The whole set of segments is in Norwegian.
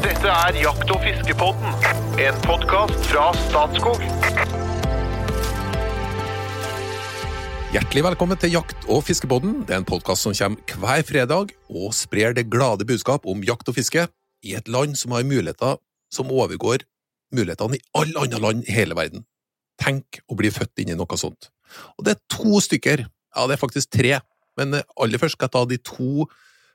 Dette er Jakt- og fiskepodden, en podkast fra Statskog. Hjertelig velkommen til Jakt- og fiskepodden. Det er en podkast som kommer hver fredag og sprer det glade budskap om jakt og fiske i et land som har muligheter som overgår mulighetene i alle andre land i hele verden. Tenk å bli født inn i noe sånt. Og det er to stykker, ja det er faktisk tre, men aller først skal jeg ta de to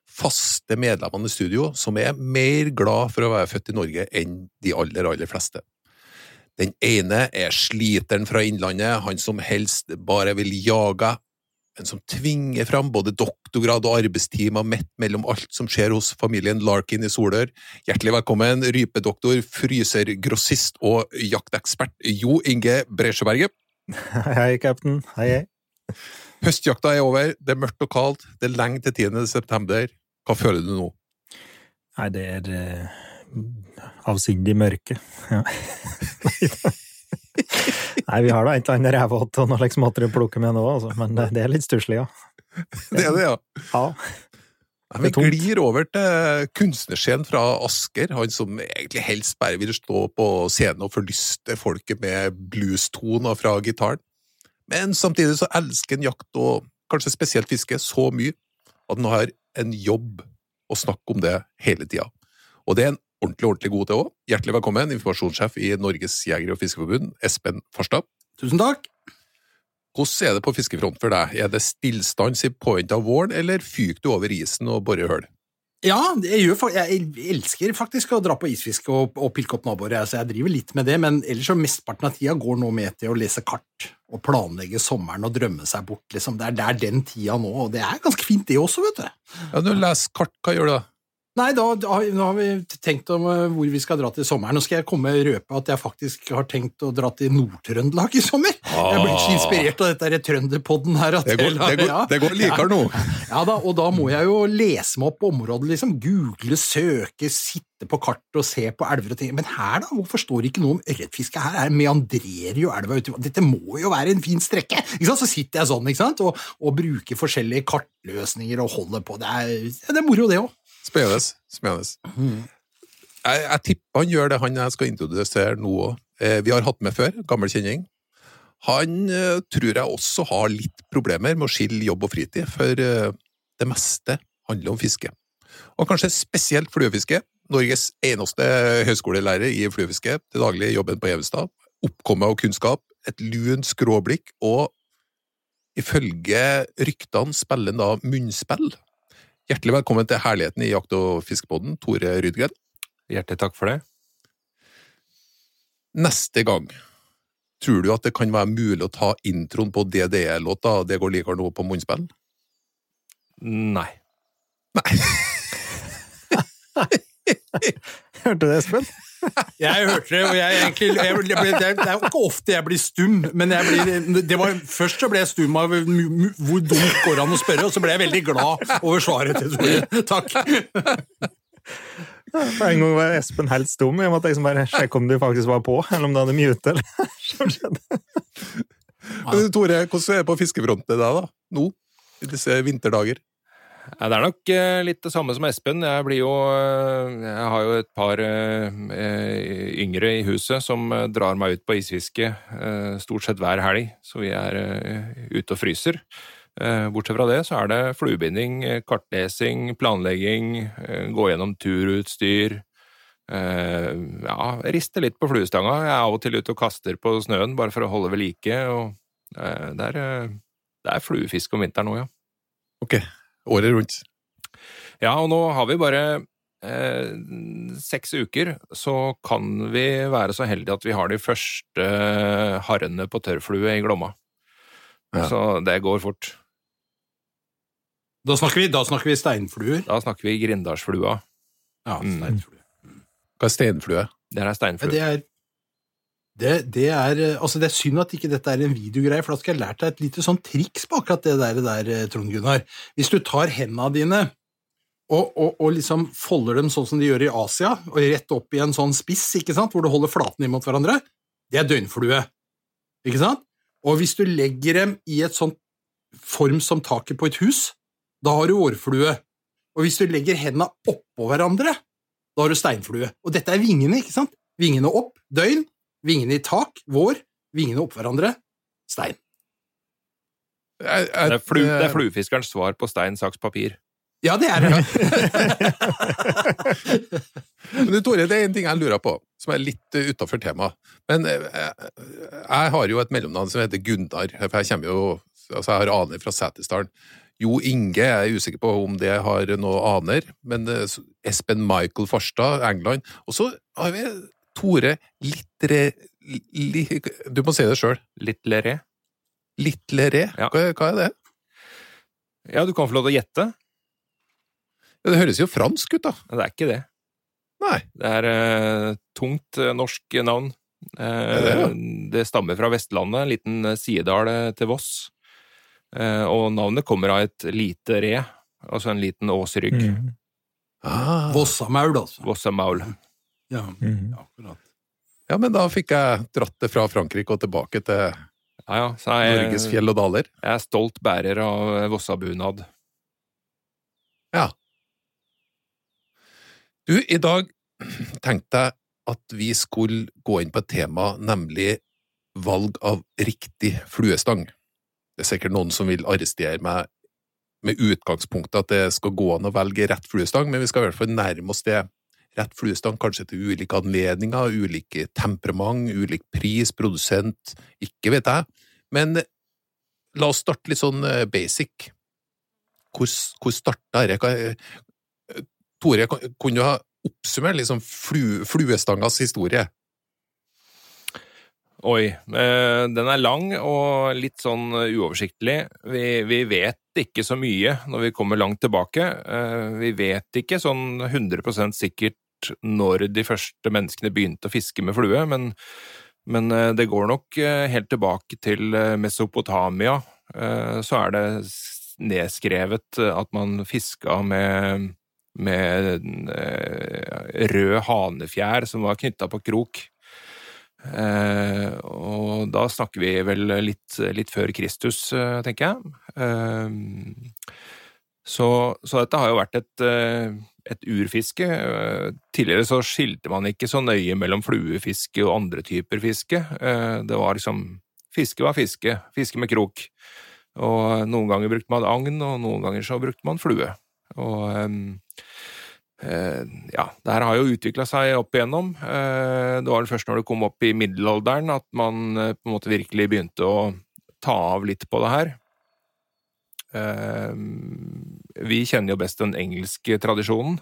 faste medlemmene i studio som er mer glad for å være født i Norge enn de aller, aller fleste. Den ene er sliteren fra Innlandet, han som helst bare vil jage, men som tvinger fram både doktorgrad og arbeidstimer midt mellom alt som skjer hos familien Larkin i Solør. Hjertelig velkommen, rypedoktor, frysergrossist og jaktekspert Jo Inge Bresjeberget. Hei, cap'n. Hei, hei. Høstjakta er over, det er mørkt og kaldt, det er lenge til 10. september. Hva føler du nå? Nei, det er uh, avsindig mørke. Ja. Nei, vi har da et eller annet rævhått og noe slags måter å plukke med nå, altså. men det, det er litt stusslig, ja. Det er det, ja. ja. Nei, Vi glir over til kunstnerscenen fra Asker, han som egentlig helst bare vil stå på scenen og forlyste folket med bluestoner fra gitaren. Men samtidig så elsker han jakt og kanskje spesielt fiske så mye at han har en jobb å snakke om det hele tida. Og det er en ordentlig, ordentlig god til òg. Hjertelig velkommen, informasjonssjef i Norges jeger- og fiskeforbund, Espen Farstad. Tusen takk. Hvordan er det på fiskefront for deg? Er det stillstans i påvente av våren, eller fyker du over isen og borer hull? Ja, jeg, gjør, jeg elsker faktisk å dra på isfiske og, og pilke opp naboer, så jeg driver litt med det, men ellers så mesteparten av tida går nå med til å lese kart og planlegge sommeren og drømme seg bort, liksom. Det er, det er den tida nå, og det er ganske fint det også, vet du. Ja, du leser kart, hva gjør du da? Nei, da, da, har vi tenkt om eh, hvor vi skal dra til sommeren. Nå skal jeg komme og røpe at jeg faktisk har tenkt å dra til Nord-Trøndelag i sommer. Jeg blir så inspirert av dette her trønderpodden her. Det går, det går, ja. det går likere nå. Ja da, og da må jeg jo lese meg opp på området, liksom. Google, søke, sitte på kartet og se på elver og ting. Men her, da? Hvorfor står det ikke noe om ørretfiske? Her her meandrerer jo elva uti Dette må jo være en fin strekke! Ikke sant? Så sitter jeg sånn ikke sant? Og, og bruker forskjellige kartløsninger og holder på. Det er, det er moro, det òg. Spennende. Spennende. Jeg, jeg tipper han gjør det han jeg skal introdusere nå òg. Eh, vi har hatt med før, gammel kjenning. Han eh, tror jeg også har litt problemer med å skille jobb og fritid, for eh, det meste handler om fiske. Og kanskje spesielt fluefiske. Norges eneste høyskolelærer i fluefiske, til daglig jobben på Evenstad. Oppkomme og kunnskap, et lunt skråblikk, og ifølge ryktene spiller han da munnspill. Hjertelig velkommen til Herligheten i jakt- og fiskepodden, Tore Rydgren. Hjertelig takk for det. Neste gang, tror du at det kan være mulig å ta introen på DDE-låta Det går likere nå på munnspill? Nei. Hørte du det, Espen? Jeg hørte det, og jeg egentlig jeg, ble- jeg, ble- det, er, jo ikke ofte jeg blir stum, men jeg blir, det var, først så ble jeg stum av hvor dumt går an å spørre, og så ble jeg veldig glad over svaret til Tore. Takk. For en gang var Espen helt stum. Jeg måtte liksom bare sjekke om du faktisk var på, eller om du hadde mute. eller hva skjedde. Men Tore, hvordan er det på fiskefronten i dag, da, nå? I disse vinterdager? Ja, Det er nok eh, litt det samme som Espen. Jeg blir jo eh, Jeg har jo et par eh, yngre i huset som drar meg ut på isfiske stort sett hver helg, så vi er ute og fryser. Bortsett fra det så er det fluebinding, kartlesing, planlegging, gå gjennom turutstyr. Ja, riste litt på fluestanga. Jeg er av og til ute og kaster på snøen bare for å holde ved like. og Det er, det er fluefiske om vinteren òg, ja. Ok, året rundt. Ja, og nå har vi bare eh, seks uker, så kan vi være så heldige at vi har de første harrene på tørrflue i Glomma. Ja. Så det går fort. Da snakker vi, da snakker vi steinfluer. Da snakker vi Grindalsflua. Ja, Mm. steinfluer. Hva er steinflue? Det er steinflue. det er det, det, er, eh, altså det er synd at ikke dette er en videogreie, for da skal jeg lært deg et lite sånn triks på akkurat det der, der eh, Trond Gunnar. Hvis du tar hendene dine og, og, og liksom folder dem sånn som de gjør i Asia, og rett opp i en sånn spiss, ikke sant, hvor du holder flatene imot hverandre, det er døgnflue. Ikke sant? Og hvis du legger dem i et sånt form som taket på et hus, da har du årflue. Og hvis du legger hendene oppå hverandre, Da har du steinflue. Og dette er vingene, ikke sant? Vingene opp, døgn. Vingene i tak, vår. Vingene oppå hverandre, stein. Jeg, jeg, Det er, flu, det er fluefiskerens svar på stein, saks, papir. Ja, det er det. Men du, Tore, det er en ting jeg lurer på, som er litt uh, utafor temaet. Men eh, jeg, jeg har jo et mellomnavn som heter Gunnar, for jeg kommer jo Altså, jeg har aner fra Setesdalen. Jo Inge jeg er usikker på om det har noe aner, men eh, Espen Michael Farstad, England. Og så har vi Tore Littre... Li, du må si det sjøl. Litt leré. Litleré? Ja. Hva, hva er det? Ja, du kan få lov til å gjette. Ja, det høres jo fransk ut, da. Det er ikke det. Nei. Det er uh, tungt uh, norsk navn. Uh, det, ja? det stammer fra Vestlandet, en liten eh, sidedal eh, til Voss. Eh, og navnet kommer av et lite re, altså en liten åsrygg. Mm. Ah. Vossamaul, altså. Vossamaul. Ja, Mm. akkurat. Ja, men da fikk jeg dratt det fra Frankrike og tilbake til Ja, ja. Så jeg, Norges fjell og daler. jeg er stolt bærer av eh, Vossabunad. Ja. Du, i dag tenkte jeg at vi skulle gå inn på et tema, nemlig valg av riktig fluestang. Det er sikkert noen som vil arrestere meg med utgangspunktet at det skal gå an å velge rett fluestang, men vi skal i hvert fall nærme oss det. Rett fluestang kanskje til ulike anledninger, ulike temperament, ulik pris, produsent, ikke vet jeg. Men la oss starte litt sånn eh, basic. Hvor, hvor starta dette? Tore, kunne du ha oppsummert liksom flu, fluestangas historie? Oi, eh, den er lang og litt sånn eh, uoversiktlig. Vi, vi vet ikke så mye når vi kommer langt tilbake. Eh, vi vet ikke sånn 100% sikkert når de første menneskene begynte å fiske med flue, men, men eh, det går nok eh, helt tilbake til eh, Mesopotamia. Så er det nedskrevet at man fiska med, med rød hanefjær som var knytta på krok. Eh, og da snakker vi vel litt, litt før Kristus, tenker jeg. Eh, så, så dette har jo vært et, et urfiske. Tidligere så skilte man ikke så nøye mellom fluefiske og andre typer fiske. Eh, det var liksom Fiske var fiske. Fiske med krok. Og noen ganger brukte man agn, og noen ganger så brukte man flue. Og eh, Eh, ja, det her har jo utvikla seg opp igjennom. Det var vel først når det kom opp i middelalderen at man på en måte virkelig begynte å ta av litt på det her. Vi kjenner jo best den engelske tradisjonen,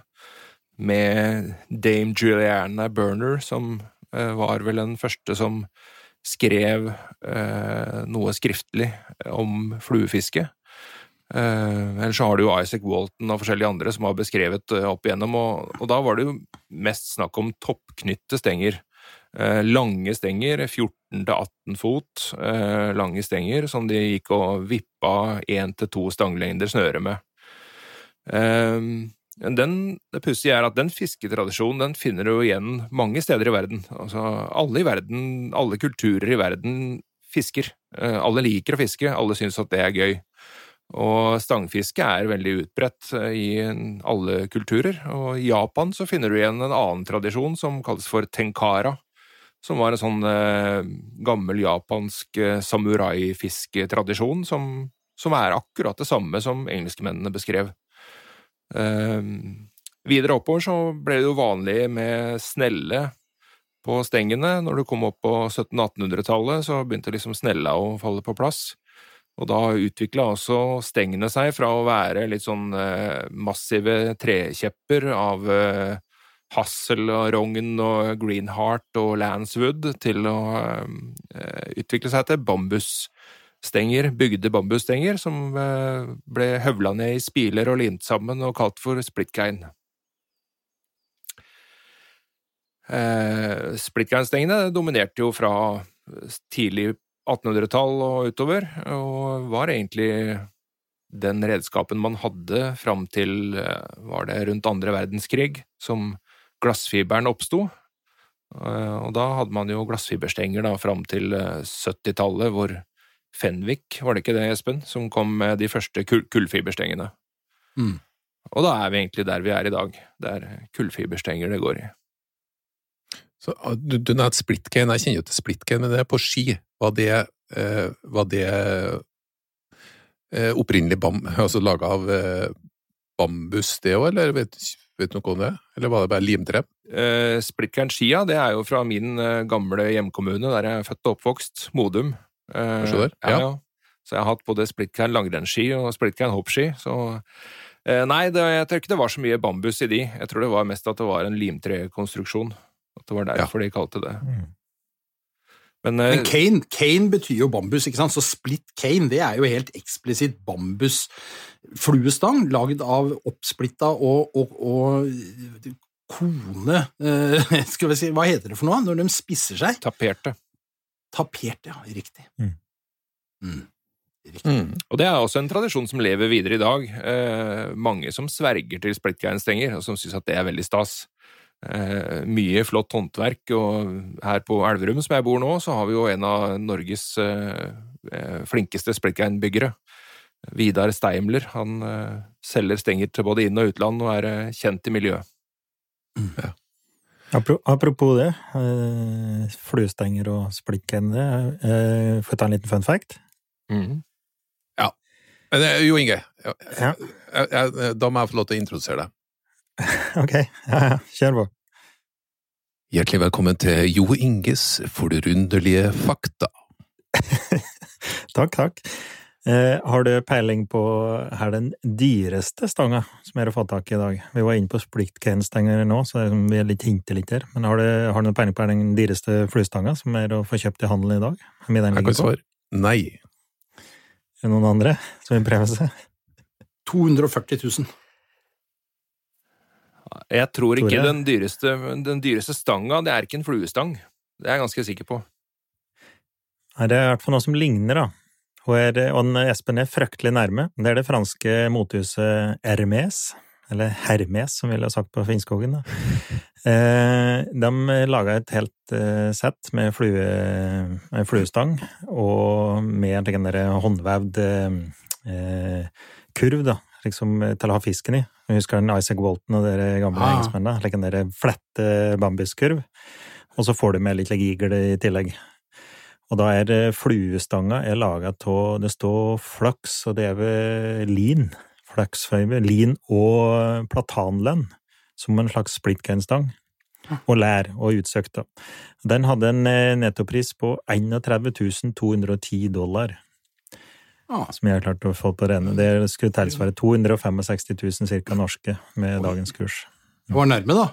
med dame Juliana Burner, som eh, var vel den første som skrev eh, noe skriftlig om fluefiske. Eh, ellers så har du jo Isaac Walton og forskjellige andre som har beskrevet eh, opp igjennom, og, og da var det jo mest snakk om toppknytte stenger. Lange stenger, 14-18 fot lange stenger, som de gikk og vippa én til to stanglengder snøre med. Eh, den, det pussige er at den fisketradisjonen den finner du igjen mange steder i verden. Altså, alle i verden, alle kulturer i verden fisker. Eh, alle liker å fiske, alle syns at det er gøy. Og stangfiske er veldig utbredt eh, i alle kulturer. Og i Japan så finner du igjen en annen tradisjon som kalles for tenkara. Som var en sånn eh, gammel japansk eh, samuraifisketradisjon som, som er akkurat det samme som engelskmennene beskrev. Eh, videre oppover så ble det jo vanlig med snelle på stengene. Når du kom opp på 1700-1800-tallet, så begynte liksom snella å falle på plass. Og da utvikla også stengene seg fra å være litt sånn eh, massive trekjepper av eh, hassel og rogn og greenheart og landswood til å eh, utvikle seg til bambusstenger, bygde bambusstenger, som eh, ble høvla ned i spiler og limt sammen og kalt for splittgein. Eh, Splitgein-stengene dominerte jo fra tidlig 1800-tall og utover, og var egentlig den redskapen man hadde fram til eh, var det rundt andre verdenskrig, som glassfiberen oppsto. Eh, Og da hadde man jo glassfiberstenger da fram til eh, 70-tallet, hvor Fenwick, var det ikke det, Espen, som kom med de første kull kullfiberstengene? Mm. Og da er vi egentlig der vi er i dag. Det er kullfiberstenger det går i. Så, ah, du, du nevnte splitcane, jeg kjenner jo til splitcane, men det er på ski. Var det, eh, var det eh, opprinnelig bam, altså laga av eh, bambus, det òg, eller vet, vet du noe om det? Eller var det bare limtre? Eh, Splitcairn-skia det er jo fra min eh, gamle hjemkommune, der jeg er født og oppvokst, Modum. Eh, Jeg ja. ja. ja. Så jeg har hatt både splitcairn langrennsski og splitcairn hoppski. Så eh, nei, det, jeg tror ikke det var så mye bambus i de. Jeg tror det var mest at det var en limtrekonstruksjon. At det var derfor de kalte det. Mm. Men, eh, Men cane, cane betyr jo bambus, ikke sant? så split cane det er jo helt eksplisitt bambusfluestang lagd av oppsplitta og, og, og kone eh, Skal vi si, Hva heter det for noe når de spisser seg? taperte. Tapert, ja. Riktig. Mm. Mm. Riktig. Mm. Og det er også en tradisjon som lever videre i dag. Eh, mange som sverger til splitcairn-stenger, og som syns at det er veldig stas. Eh, mye flott håndverk, og her på Elverum, som jeg bor nå, så har vi jo en av Norges eh, eh, flinkeste splitcairn-byggere. Vidar Steimler. Han eh, selger stenger til både inn- og utland, og er eh, kjent i miljøet. Apro- Apropos det, eh, fluestenger og det, eh, får jeg ta en liten fun fact? Men eh, Jo Inge, jeg, Ja. jeg, jeg, da må jeg få lov til å introdusere deg. Ok, ja, ja, kjør på. Hjertelig velkommen til Jo Inges forunderlige fakta. Takk, takk. Eh, har du peiling på her den dyreste stanga som er å få tak i i dag? Vi var inne på splittcane-stenger nå, så vi er litt hinter litt her. Men har du, har du peiling på den dyreste fluestanga som er å få kjøpt i handelen i dag? Den Jeg kan svare nei. Er det noen andre som vil prøve seg? 240 000. Jeg tror ikke Tore? den dyreste, den dyreste stanga, det er ikke en fluestang. Det er jeg ganske sikker på. Nei, det er i hvert fall noe som ligner, da. Og, er, og Espen er fryktelig nærme. Det er det franske motehuset Hermes, eller Hermes, som vi ville sagt på Finnskogen. Eh, de laga et helt eh, sett med, flue, fluestang, og med en der håndvevd eh, kurv, da, liksom til å ha fisken i. Jeg husker den Isaac Walton og dere gamle Ah. engelskmennene. Like den flette bambuskurv. Og så får du med litt igel i tillegg. Og da er fluestanga er laga av Det står flaks, og det er ved lin. Flaksfiber. Lin og platanlen, som en slags splitcairn-stang. Og lær, og utsøkt, da. Den hadde en eh, nettopris på 31 210 dollar, Ah. som jeg har klart å få på rene. Det skulle tilsvare 265 000 ca. norske med dagens kurs. Det var nærme, da.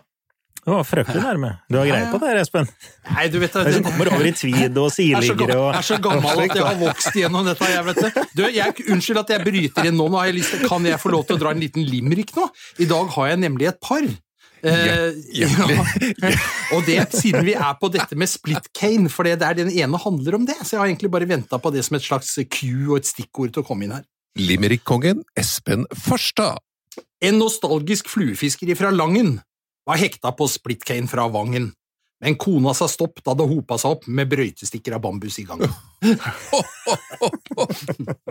Det var fryktelig nærme. Du har greie på det her, Espen? Nei, du vet Det som kommer over i tweed og er gammel, og jeg er så gammel at jeg har vokst gjennom dette. Jeg vet det. Du, jeg, unnskyld at jeg bryter inn nå. nå har jeg lyst til, kan jeg få lov til å dra en liten limerick nå? I dag har jeg nemlig et par. Eh, ja. Og det siden vi er på dette med split cane, for det er den ene handler om det. Så jeg har egentlig bare venta på det som et slags Q og et stikkord til å komme inn her. Limerick-kongen Espen Farstad. En nostalgisk fluefisker fra Langen var hekta på splitcane fra Vangen. Men kona sa stopp da det hopa seg opp med brøytestikker av bambus i gangen.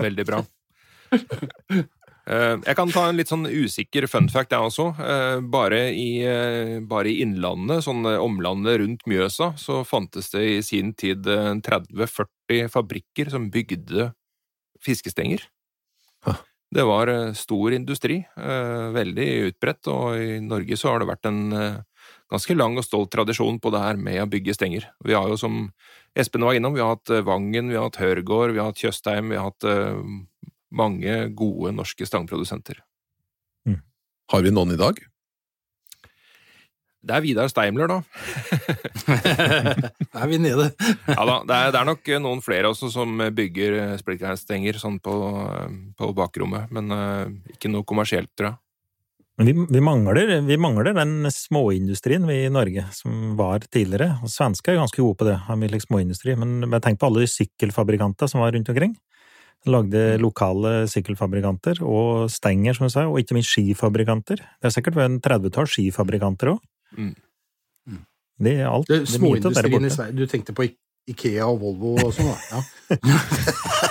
Veldig bra. Eh, Jeg kan ta en litt sånn usikker fun fact, jeg også. Eh, Bare i, eh, bare i innlandet, sånn omlandet rundt Mjøsa, så fantes det i sin tid eh, 30-40 fabrikker som bygde fiskestenger. Det var eh, stor industri, eh, veldig utbredt, og i Norge så har det vært en eh, ganske lang og stolt tradisjon på det her med å bygge stenger. Vi har jo, som Espen var innom, vi har hatt Vangen, vi har hatt Hørgård, vi har hatt Tjøstheim, vi har hatt mange gode norske stangprodusenter. Har vi noen i dag? Det er Vidar Steimler, da. er vi nede? Ja da, det er, det er nok noen flere også som bygger splitcairn-stenger sånn på, på bakrommet, men uh, ikke noe kommersielt, tror jeg. Men vi, vi, mangler, vi mangler den småindustrien vi i Norge, som var tidligere. Og Svensker er ganske gode på det, har mye like småindustri. Men jeg tenker på alle de sykkelfabrikanter som var rundt omkring. Lagde lokale sykkelfabrikanter og stenger, som du sa, og ikke minst skifabrikanter. Det er sikkert en 30-tall skifabrikanter òg. Mm. Det er alt. Det, Det er Småindustrien i. Sverige. Du tenkte på Ikea og Volvo og sånn, da?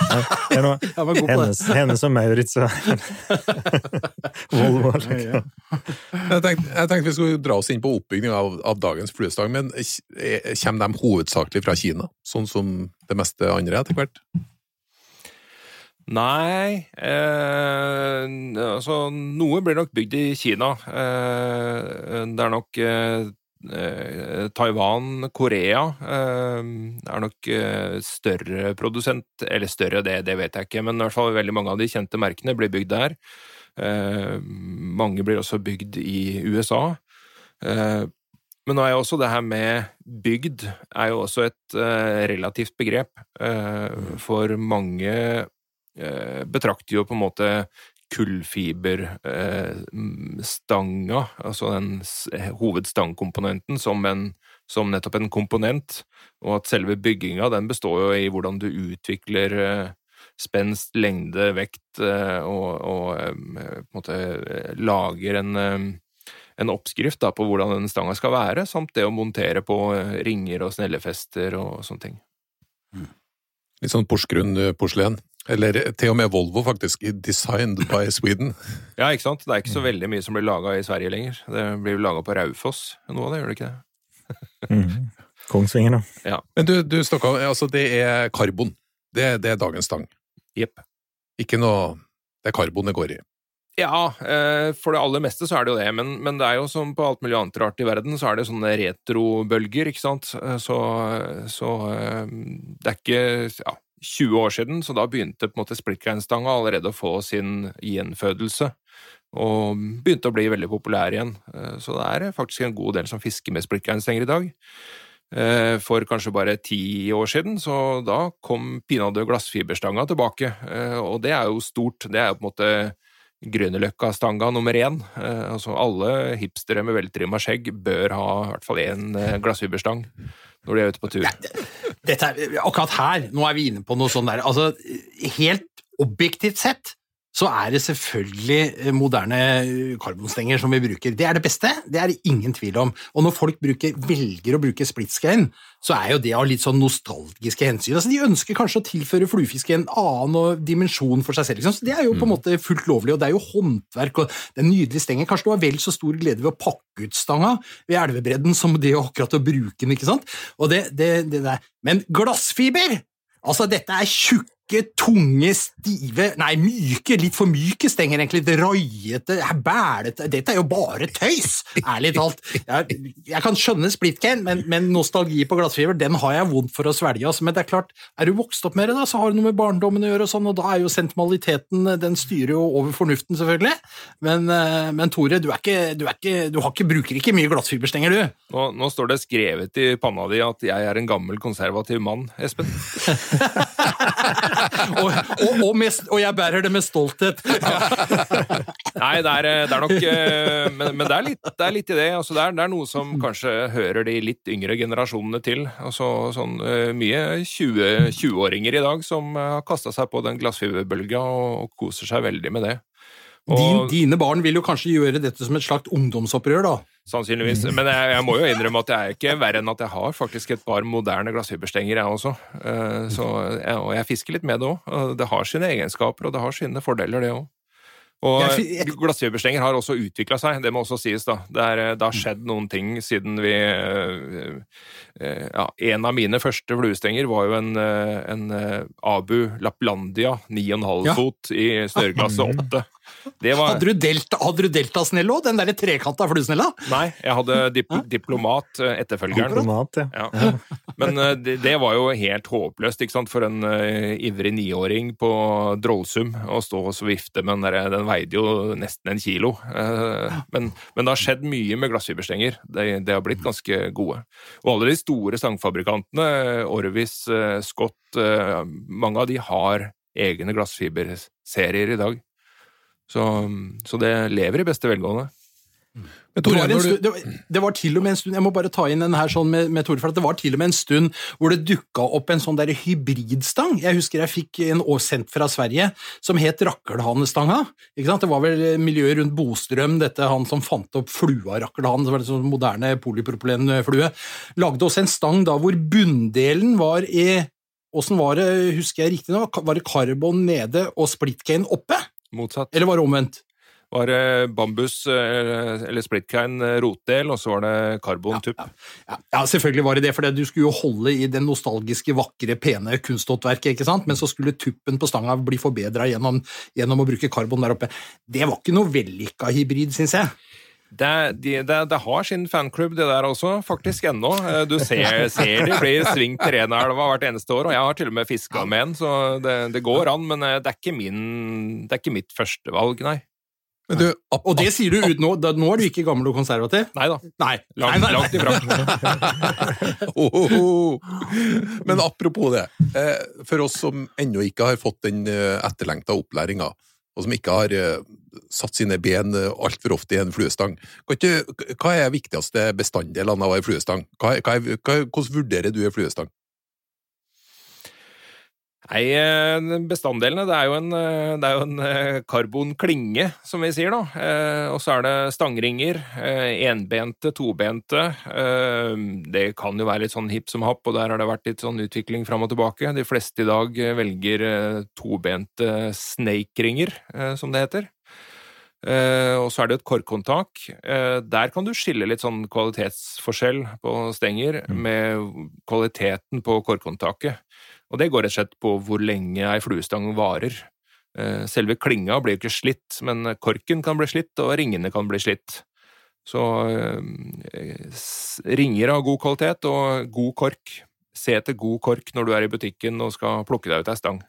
Ja. Det er noe, Jeg var god på det. hennes, hennes og Maurits og Volvo. Ja, ja. Jeg tenkte, jeg tenkte vi skulle dra oss inn på oppbygging av, av dagens fluestang, men eh, kommer de hovedsakelig fra Kina, sånn som det meste andre etter hvert? Nei eh, Altså, noe blir nok bygd i Kina. Eh, det er nok eh, eh, Taiwan, Korea eh, er nok eh, større produsent Eller større, det, det vet jeg ikke, men i hvert fall veldig mange av de kjente merkene blir bygd der. Mange blir også bygd i USA. Men nå er jo også det her med bygd er jo også et relativt begrep. For mange betrakter jo på en måte kullfiberstanga, altså den hovedstangkomponenten, som, en, som nettopp en komponent, og at selve bygginga den består jo i hvordan du utvikler eh, spenst, lengde, vekt, eh, og, og eh, på en måte eh, lager en eh, en oppskrift da, på hvordan den stanga skal være, samt det å montere på eh, ringer og snellefester og sånne ting. Litt sånn Porsgrunn-porselen. Eller til og med Volvo, faktisk. Designed by Sweden. Ja, ikke sant? Det er ikke så veldig mye som blir laga i Sverige lenger. Det blir laga på Raufoss, noe av det, gjør det ikke det? mm. Kongsvinger, da. Men du, du snakka Altså, det er karbon. Det, det er dagens stang. Jepp. Ikke noe Det er karbon det går i. Ja, eh, for det aller meste så er det jo det, men, men det er jo som på alt mulig annet rart i verden, så er det sånne retrobølger, ikke sant. Eh, Så, så eh, det er ikke ja, 20 år siden, så da begynte på en måte splittgreinstanga allerede å få sin gjenfødelse. Og begynte å bli veldig populær igjen. Eh, Så det er faktisk en god del som fisker med splittgreinstenger i dag. Eh, For kanskje bare ti år siden, så da kom pinadø glassfiberstanga tilbake. Eh, Og det er jo stort. Det er jo på en måte Grünerløkka-stanga nummer én. Altså alle hipstere med veltrimma skjegg bør ha i hvert fall én glassfiberstang når de er ute på tur. Dette akkurat her, nå er vi inne på noe sånn der altså, Helt objektivt sett så er det selvfølgelig eh, moderne eh, karbonstenger som vi bruker. Det er det beste, det er det ingen tvil om. Og når folk bruker, velger å bruke splitscreen, så er jo det av litt sånn nostalgiske hensyn. Altså, de ønsker kanskje å tilføre fluefiske en annen dimensjon for seg selv. Liksom. Så det er jo på en måte fullt lovlig, og det er jo håndverk, og den nydelige stengen. Kanskje du har vel så stor glede ved å pakke ut stanga ved elvebredden som det akkurat å bruke den, ikke sant? Og det, det, det der. Men glassfiber! Altså, dette er tjukke, tunge, stive Nei, myke, litt for myke stenger, egentlig. Litt røyete, bælete Dette er jo bare tøys, ærlig talt. Jeg, jeg kan skjønne Splitcane, men, men nostalgi på glassfiber, den har jeg vondt for å svelge. Altså. Men det er klart, er du vokst opp med det, da, så har det noe med barndommen å gjøre, og sånn, og da er jo sentimentaliteten Den styrer jo over fornuften, selvfølgelig. Men, eh, men Tore, du, er ikke, du, er ikke, du har ikke, bruker ikke mye glassfiberstenger, du. Nå, nå står det skrevet i panna di at jeg er en gammel, konservativ mann, Espen. og, og, og, med, og jeg bærer det med stolthet. Nei, det er, det er nok eh, Men, men det, er litt, det er litt i det. Altså, det, er, det er noe som kanskje hører de litt yngre generasjonene til. Altså, sånn, eh, mye 20 20-åringer i dag som eh, har kasta seg på den glassfiberbølga og, koser seg veldig med det. Din, dine barn vil jo kanskje gjøre dette som et slags ungdomsopprør, da. Sannsynligvis. Men jeg, jeg må jo innrømme at jeg er ikke verre enn at jeg har faktisk et par moderne glassfiberstenger, jeg også. Eh, Så, og jeg fisker litt med det òg. Det har sine egenskaper, og det har sine fordeler, det òg. Og glassfiberstenger har også utvikla seg, det må også sies. da. Det, er, det har skjedd noen ting siden vi eh, eh, Ja, en av mine første fluestenger var jo en, en Abu Laplandia 9,5 Ja. fot i snøreklasse 8. Det var Hadde du, delta, hadde du deltasnell òg? Den derre trekanta fluesnella? Nei, jeg hadde dip diplomat, eh, etterfølgeren. Diplomat, ja. Ja. Men eh, det, det var jo helt håpløst ikke sant? for en uh, ivrig niåring på Drollsum å stå og vifte med den derre Den veide jo nesten en kilo. Uh, Men, men det har skjedd mye med glassfiberstenger. De, de har blitt ganske gode. Og alle de store sangfabrikantene, Orvis, uh, Scott, mange av de har egne glassfiberserier i dag. Så, så det lever i beste velgående. Men Det var, en stund, det, var, det var til og med en stund Jeg må bare ta inn den her sånn med, med Tore, for det var til og med en stund hvor det dukka opp en sånn der hybridstang. Jeg husker jeg fikk en år sendt fra Sverige som het Rakkelhanestanga. Det var vel miljøet rundt Bostrøm, dette han som fant opp flua rakkelhane, det var en sånn moderne polypropylenflue. Lagde også en stang da hvor bunndelen var i åssen var det, husker jeg riktig nå, var det karbon nede og splitcane oppe? Motsatt. Eller var det omvendt? var det bambus eh, eller splitcane eh, rotdel, og så var det karbontupp. Ja, ja, selvfølgelig var det det, for du skulle jo holde i det nostalgiske, vakre, pene kunsthåndverket, ikke sant? men så skulle tuppen på stanga bli forbedra gjennom, gjennom, å bruke karbon der oppe. Det var ikke noe vellykka hybrid, syns jeg. Det, de, det, det, har sin fanklubb, det der også, faktisk ennå. Eh, du ser, ser de blir svingt til Renaelva hvert eneste år, og jeg har til og med fiska med en, så det, det, går an, men det er ikke, min, det er ikke mitt førstevalg, nei. Du, og det sier du ut nå, da, nå er du ikke gammel og konservativ? Nei da. Nei. Langt, nei, nei. langt ifra. oh, oh, oh. Men apropos det, eh, for oss som ennå ikke har fått den eh, etterlengta opplæringa, og som ikke har eh, satt sine ben altfor ofte i en fluestang, hva er viktigste bestanddelene av en fluestang? Hvordan vurderer du en fluestang? Nei, eh, bestanddelene det er jo en, eh, det er jo en eh, karbonklinge, som vi sier, da. Og så er det stangringer. Enbente, tobente. Det kan jo være litt sånn hipp som happ, og der har det vært litt sånn utvikling fram og tilbake. De fleste i dag velger tobente snake-ringer, som det heter. og så er det et korkhåndtak. der kan du skille litt sånn kvalitetsforskjell på stenger mm. med kvaliteten på korkhåndtaket. Og det går rett og slett på hvor lenge ei fluestang varer. Eh, selve klinga blir ikke slitt, men korken kan bli slitt, og ringene kan bli slitt. Så eh, ringer av god kvalitet og god kork. Se etter god kork når du er i butikken og skal plukke deg ut ei stang.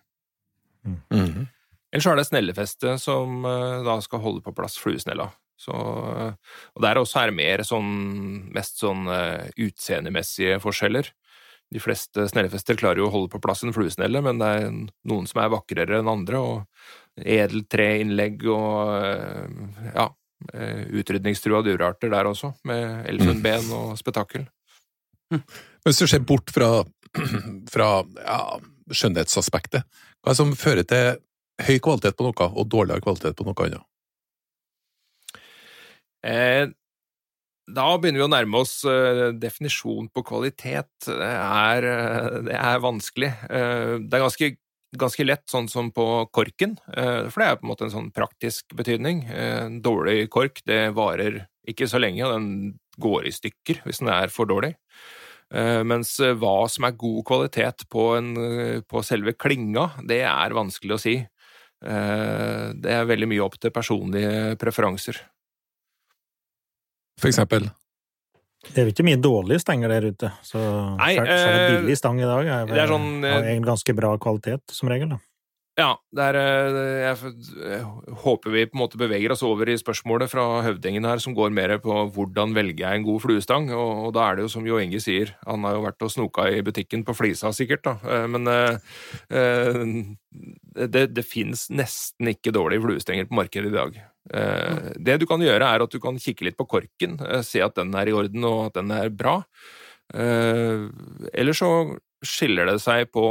Mm. Mm. Ellers er det snellefeste som eh, da skal holde på plass fluesnella. Så, og der også er det mer sånn, mest sånn utseendemessige forskjeller. De fleste snellefester klarer jo å holde på plass en fluesnelle, men det er noen som er vakrere enn andre, og edeltreinnlegg og eh, ja, eh, utrydningstrua dyrearter der også, med elfenben og spetakkel. Hvis du ser bort fra, fra ja, skjønnhetsaspektet, hva som fører til høy kvalitet på noe og dårligere kvalitet på noe annet? Eh, da begynner vi å nærme oss definisjonen definisjon på kvalitet. Det er, uh, det er vanskelig. Uh, det er ganske, ganske, lett, sånn som på korken, for det er på en måte en sånn praktisk betydning. dårlig kork det varer ikke så lenge, og den går i stykker hvis den er for dårlig. Mens hva som er god kvalitet på, en, på selve klinga, det er vanskelig å si. Det er veldig mye opp til personlige preferanser for eksempel? Det er jo ikke mye dårlige stenger der ute, så Nei, selv, selv en billig stang i dag er, det er sånn, har en ganske bra kvalitet, som regel. da. Ja, er, eh, jeg, jeg, håper vi på en måte beveger oss over i spørsmålet fra høvdingen her, som går mer på hvordan velger jeg en god fluestang, og, og da er det jo som Jo Inge sier, han har jo vært og snoka i butikken på Flisa sikkert, da, eh, men eh, det, det fins nesten ikke dårlige fluestenger på markedet i dag. Eh, det du kan gjøre, er at du kan kikke litt på korken, se at den er i orden og at den er bra. Eh, eller så skiller det seg på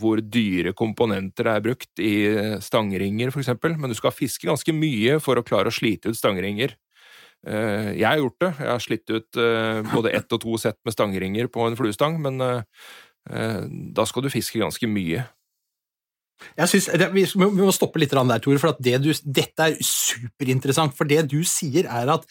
hvor dyre komponenter er brukt i stangringer, for eksempel, men du skal fiske ganske mye for å klare å slite ut stangringer. Eh, jeg har gjort det. Jeg har slitt ut eh, både ett og to sett med stangringer på en fluestang, men eh, da skal du fiske ganske mye. Jeg synes, Vi må stoppe litt der, Tore, for det du, dette er superinteressant. For det du sier, er at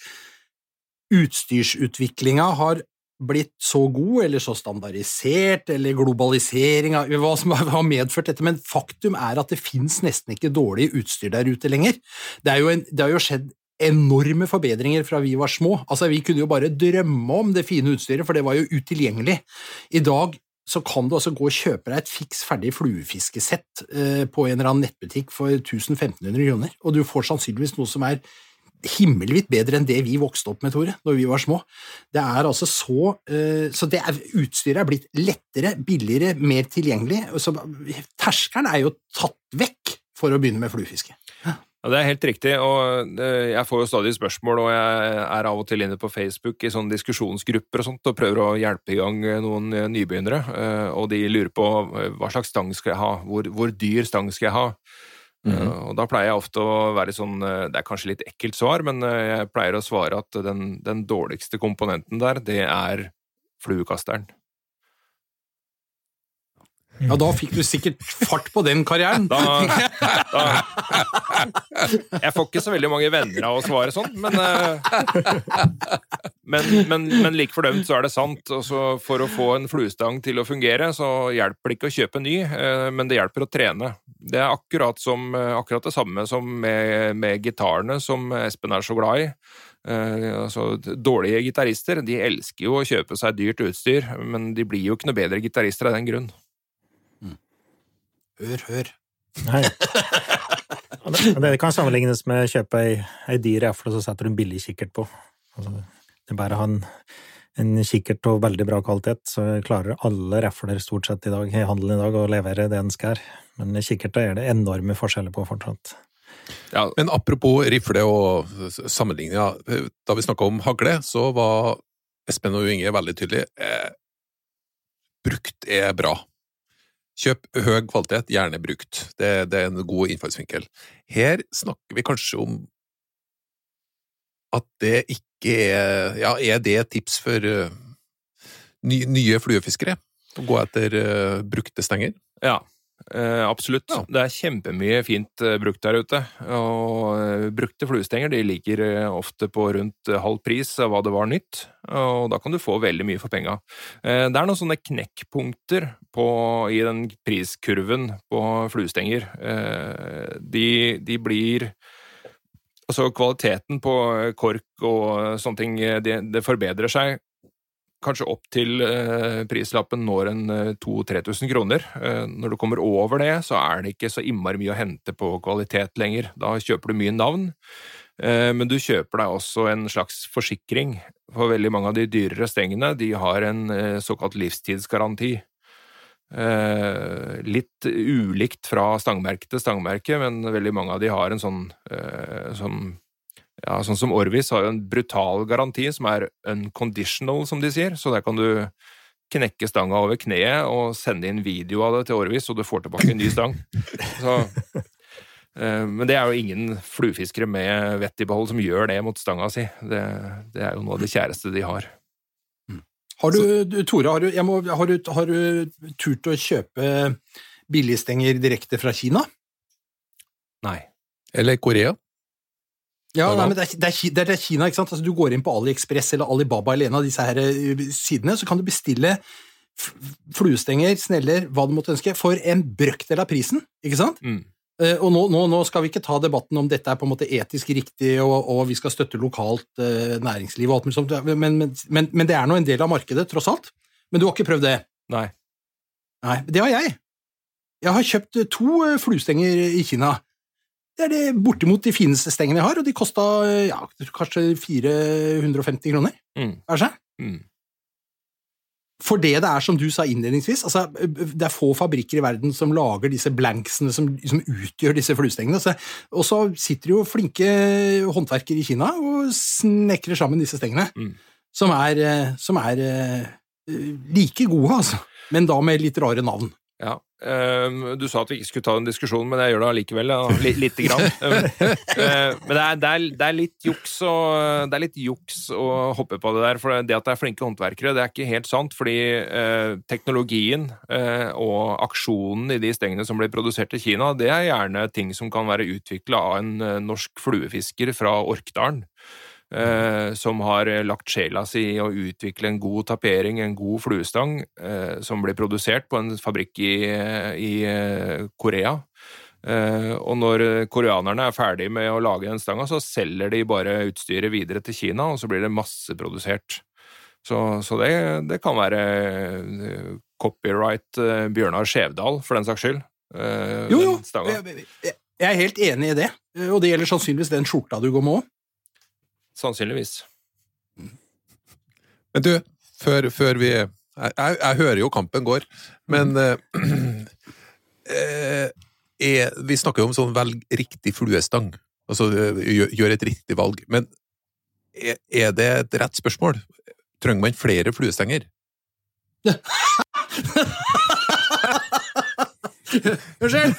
utstyrsutviklinga har blitt så god, eller så standardisert, eller globalisering, hva som har medført dette, men faktum er at det fins nesten ikke dårlig utstyr der ute lenger. Det, en, det, har jo skjedd enorme forbedringer fra vi var små. Altså, Vi kunne jo bare drømme om det fine utstyret, for det var jo utilgjengelig. I dag så kan du altså gå og kjøpe deg et fiks ferdig fluefiskesett eh, på en eller annen nettbutikk for 1500 kroner, og du får sannsynligvis noe som er himmelvidt bedre enn det vi vokste opp med, Tore, når vi var små. Det er altså så uh, Så det er, utstyret er blitt lettere, billigere, mer tilgjengelig. Så terskelen er jo tatt vekk for å begynne med fluefiske. Ja, Det er helt riktig, og eh, jeg får jo stadig spørsmål, og jeg er av og til inne på Facebook i sånne diskusjonsgrupper og sånt, og prøver å hjelpe i gang noen nybegynnere, eh, og de lurer på hva slags stang skal jeg ha, hvor, hvor dyr stang skal jeg ha? Mm. Og da pleier jeg ofte å være sånn eh, Det er kanskje litt ekkelt svar, men eh, jeg pleier å svare at den, den dårligste komponenten der, det er fluekasteren. Ja, da fikk du sikkert fart på den karrieren. Da, da Jeg får ikke så veldig mange venner av å svare sånn, men eh, Men, men, men like fordømt så er det sant. Og så for å få en fluestang til å fungere, så hjelper det ikke å kjøpe ny, eh, men det hjelper å trene. Det er akkurat, som, eh, akkurat det samme som med, med gitarene som Espen er så glad i. Uh, altså, dårlige gitarister de elsker jo å kjøpe seg dyrt utstyr, men de blir jo ikke noe bedre gitarister av den grunn. Hør, hør. Nei. Det, det kan sammenlignes med å kjøpe ei, ei dyr rifle, og så setter du en billig kikkert på. Altså, det er bare å ha en, en kikkert av veldig bra kvalitet, så klarer alle rifler stort sett i dag, i handelen i dag å levere det en skal. Men kikkerter er det enorme forskjeller på fortsatt. Ja, Men apropos rifle og sammenligninger, da vi snakka om hagle, så var Espen og Inge veldig tydelige. Eh, brukt er bra. Kjøp høy kvalitet, gjerne brukt. Det, det er en god innfallsvinkel. Her snakker vi kanskje om at det ikke er Ja, er det et tips for uh, ny, nye fluefiskere? Å gå etter uh, brukte stenger? Ja, eh, absolutt. Ja. Det er kjempemye fint eh, brukt der ute. Og eh, brukte fluestenger de ligger eh, ofte på rundt halv pris av hva det var nytt, og da kan du få veldig mye for penga. Eh, det er noen sånne knekkpunkter på, i den priskurven på fluestenger. Eh, de, de blir Altså, kvaliteten på kork og sånne ting, det, det forbedrer seg kanskje opp til eh, prislappen når en eh, 2000-3000 kroner. Eh, når du kommer over det, så er det ikke så innmari mye å hente på kvalitet lenger. Da kjøper du mye navn, eh, men du kjøper deg også en slags forsikring. For veldig mange av de dyrere stengene de har en eh, såkalt livstidsgaranti. Eh, litt ulikt fra stangmerke til stangmerke, men veldig mange av de har en sånn, eh, sånn ja, sånn som Orvis har jo en brutal garanti som er unconditional, som de sier. Så der kan du knekke stanga over kneet og sende inn video av det til Orvis, og du får tilbake en ny stang. Så, eh, men det er jo ingen fluefiskere med vett i behold som gjør det mot stanga si. Det, det er jo noe av det kjæreste de har. Har du, Tore, har du, jeg må, har, du, har du turt å kjøpe billigstenger direkte fra Kina? Nei. Eller Korea? Ja, nei, men det er, det, er, det er Kina, ikke sant? Altså, du går inn på AliExpress eller Alibaba eller en av disse her eh, sidene, så kan du bestille fluestenger, sneller, hva du måtte ønske, for en brøkdel av prisen, ikke sant? Mm. Uh, Og nå, nå, nå skal vi ikke ta debatten om dette er på en måte etisk riktig, og, og vi skal støtte lokalt uh, næringsliv og alt mulig sånt, men, men, men, men det er nå en del av markedet, tross alt. Men du har ikke prøvd det? Nei. Nei, det har jeg. Jeg har kjøpt to fluestenger i Kina. Det er det bortimot de fineste stengene jeg har, og de kosta ja, kanskje 450 kroner. Mm. Kanskje? Mm. For det det er, som du sa innledningsvis, altså, det er få fabrikker i verden som lager disse blanksene som, som utgjør disse fluestengene. Så, og så sitter jo flinke håndverkere i Kina og snekrer sammen disse stengene, Mm. som er, som er eh, like gode, altså. Men da med litt rare navn. Ja. Ehm, du sa at vi ikke skulle ta den diskusjonen, men jeg gjør det allikevel. Lite grann. Ehm, eh, men det er, det, er, det er litt juks å, det er litt juks å hoppe på det der. For det at det er flinke håndverkere, det er ikke helt sant. Fordi eh, teknologien eh, og aksjonen i de stengene som blir produsert i Kina, det er gjerne ting som kan være utvikla av en norsk fluefisker fra Orkdalen. Eh, som har eh, lagt sjela si i å utvikle en god tapering, en god fluestang, eh, som blir produsert på en fabrikk i, i eh, Korea. Eh, og når eh, koreanerne er ferdig med å lage den stanga, så selger de bare utstyret videre til Kina, og så blir det masseprodusert. Så, så det, det kan være eh, copyright eh, Bjørnar Skjevdal, for den saks skyld. eh, Jo, jo, jeg er helt enig i det, og det gjelder sannsynligvis den skjorta du går med òg. Sannsynligvis. Men du, før, før vi jeg, jeg, jeg hører jo kampen går, men mm. eh, er, Vi snakker jo om sånn velg riktig fluestang. Altså eh, gjør, gjør et riktig valg. Men er, er det et rett spørsmål? Trenger man flere fluestenger? Unnskyld!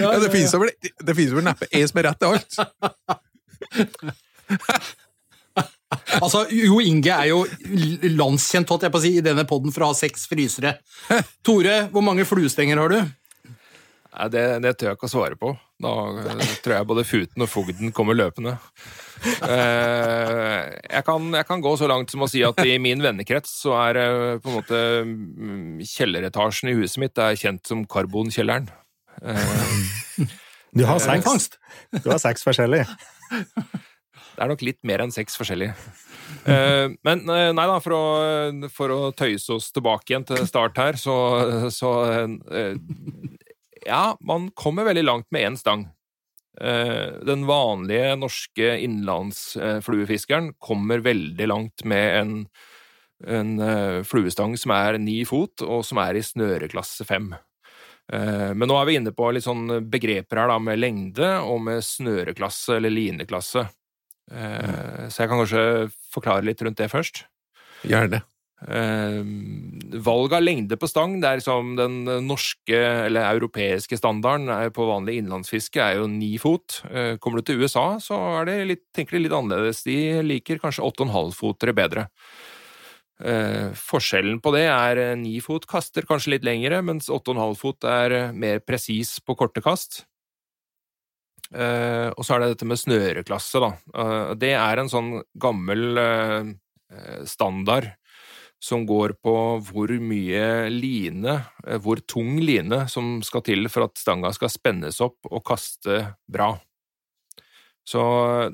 Ja, det finnes vel, det finnes vel neppe en som er rett til alt. Altså, Jo Inge er jo landskjent holdt jeg på å si, i denne podden for å ha seks frysere. Tore, hvor mange fluestenger har du? Det, det tør jeg ikke å svare på. Da tror jeg både Futen og Fogden kommer løpende. Eh, jeg, kan, jeg kan gå så langt som å si at i min vennekrets så er eh, på en måte mm, kjelleretasjen i huset mitt er kjent som Karbonkjelleren. Eh, Du har seks, fangst. du har seks forskjellige. Det er nok litt mer enn seks forskjellige. Eh, men nei da, for å, for å tøyse oss tilbake igjen til start her, så, så Ja, man kommer veldig langt med én stang. Eh, Den vanlige norske innlandsfluefiskeren kommer veldig langt med en, en eh, fluestang som er ni fot, og som er i snøreklasse fem. Eh, Men nå er vi inne på litt sånn begreper her da, med lengde og med snøreklasse eller lineklasse. Eh, Så jeg kan kanskje forklare litt rundt det først. Gjerne. Eh, valg av lengde på stang, det er som den norske eller europeiske standarden på vanlig innlandsfiske er jo ni fot. Eh, kommer du til USA, så er det litt, tenker de litt annerledes. De liker kanskje åtte og en halv fotere bedre. Eh, forskjellen på det er eh, ni fot kaster kanskje litt lengre, mens åtte og en halv fot er eh, mer presis på korte kast. Eh, og så er det dette med snøreklasse, da. Det er en sånn gammel standard som går på hvor mye line, eh, hvor tung line som skal til for at stanga skal spennes opp og kaste bra. Så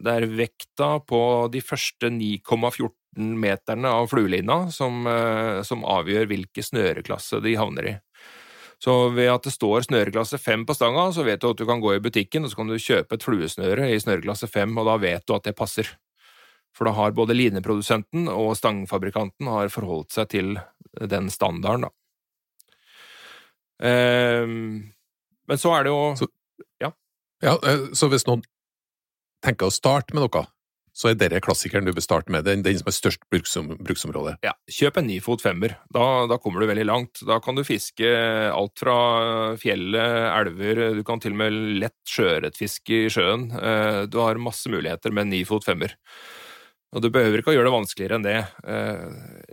det er vekta på de første 9,14 meterne av fluelina som, eh, som avgjør hvilken snøreklasse de havner i. Så ved at det står snøreklasse 5 på stanga, så vet du at du kan gå i butikken og så kan du kjøpe et fluesnøre i snøreklasse 5, og da vet du at det passer. For da har både lineprodusenten og stangfabrikanten har forholdt seg til den standarden, da. Ehm, men så er det jo Så- Ja, ja. så hvis noen tenker å starte med noe, så er dette klassikeren du bør starte med. Den, den som er størst bruksom, bruksområde. Ja, kjøp en nifot femmer. Da, da kommer du veldig langt. Da kan du fiske alt fra fjellet, elver, du kan til og med lett sjøørretfiske i sjøen. Eh, Du har masse muligheter med en nifot femmer. Og du behøver ikke å gjøre det vanskeligere enn det. Eh,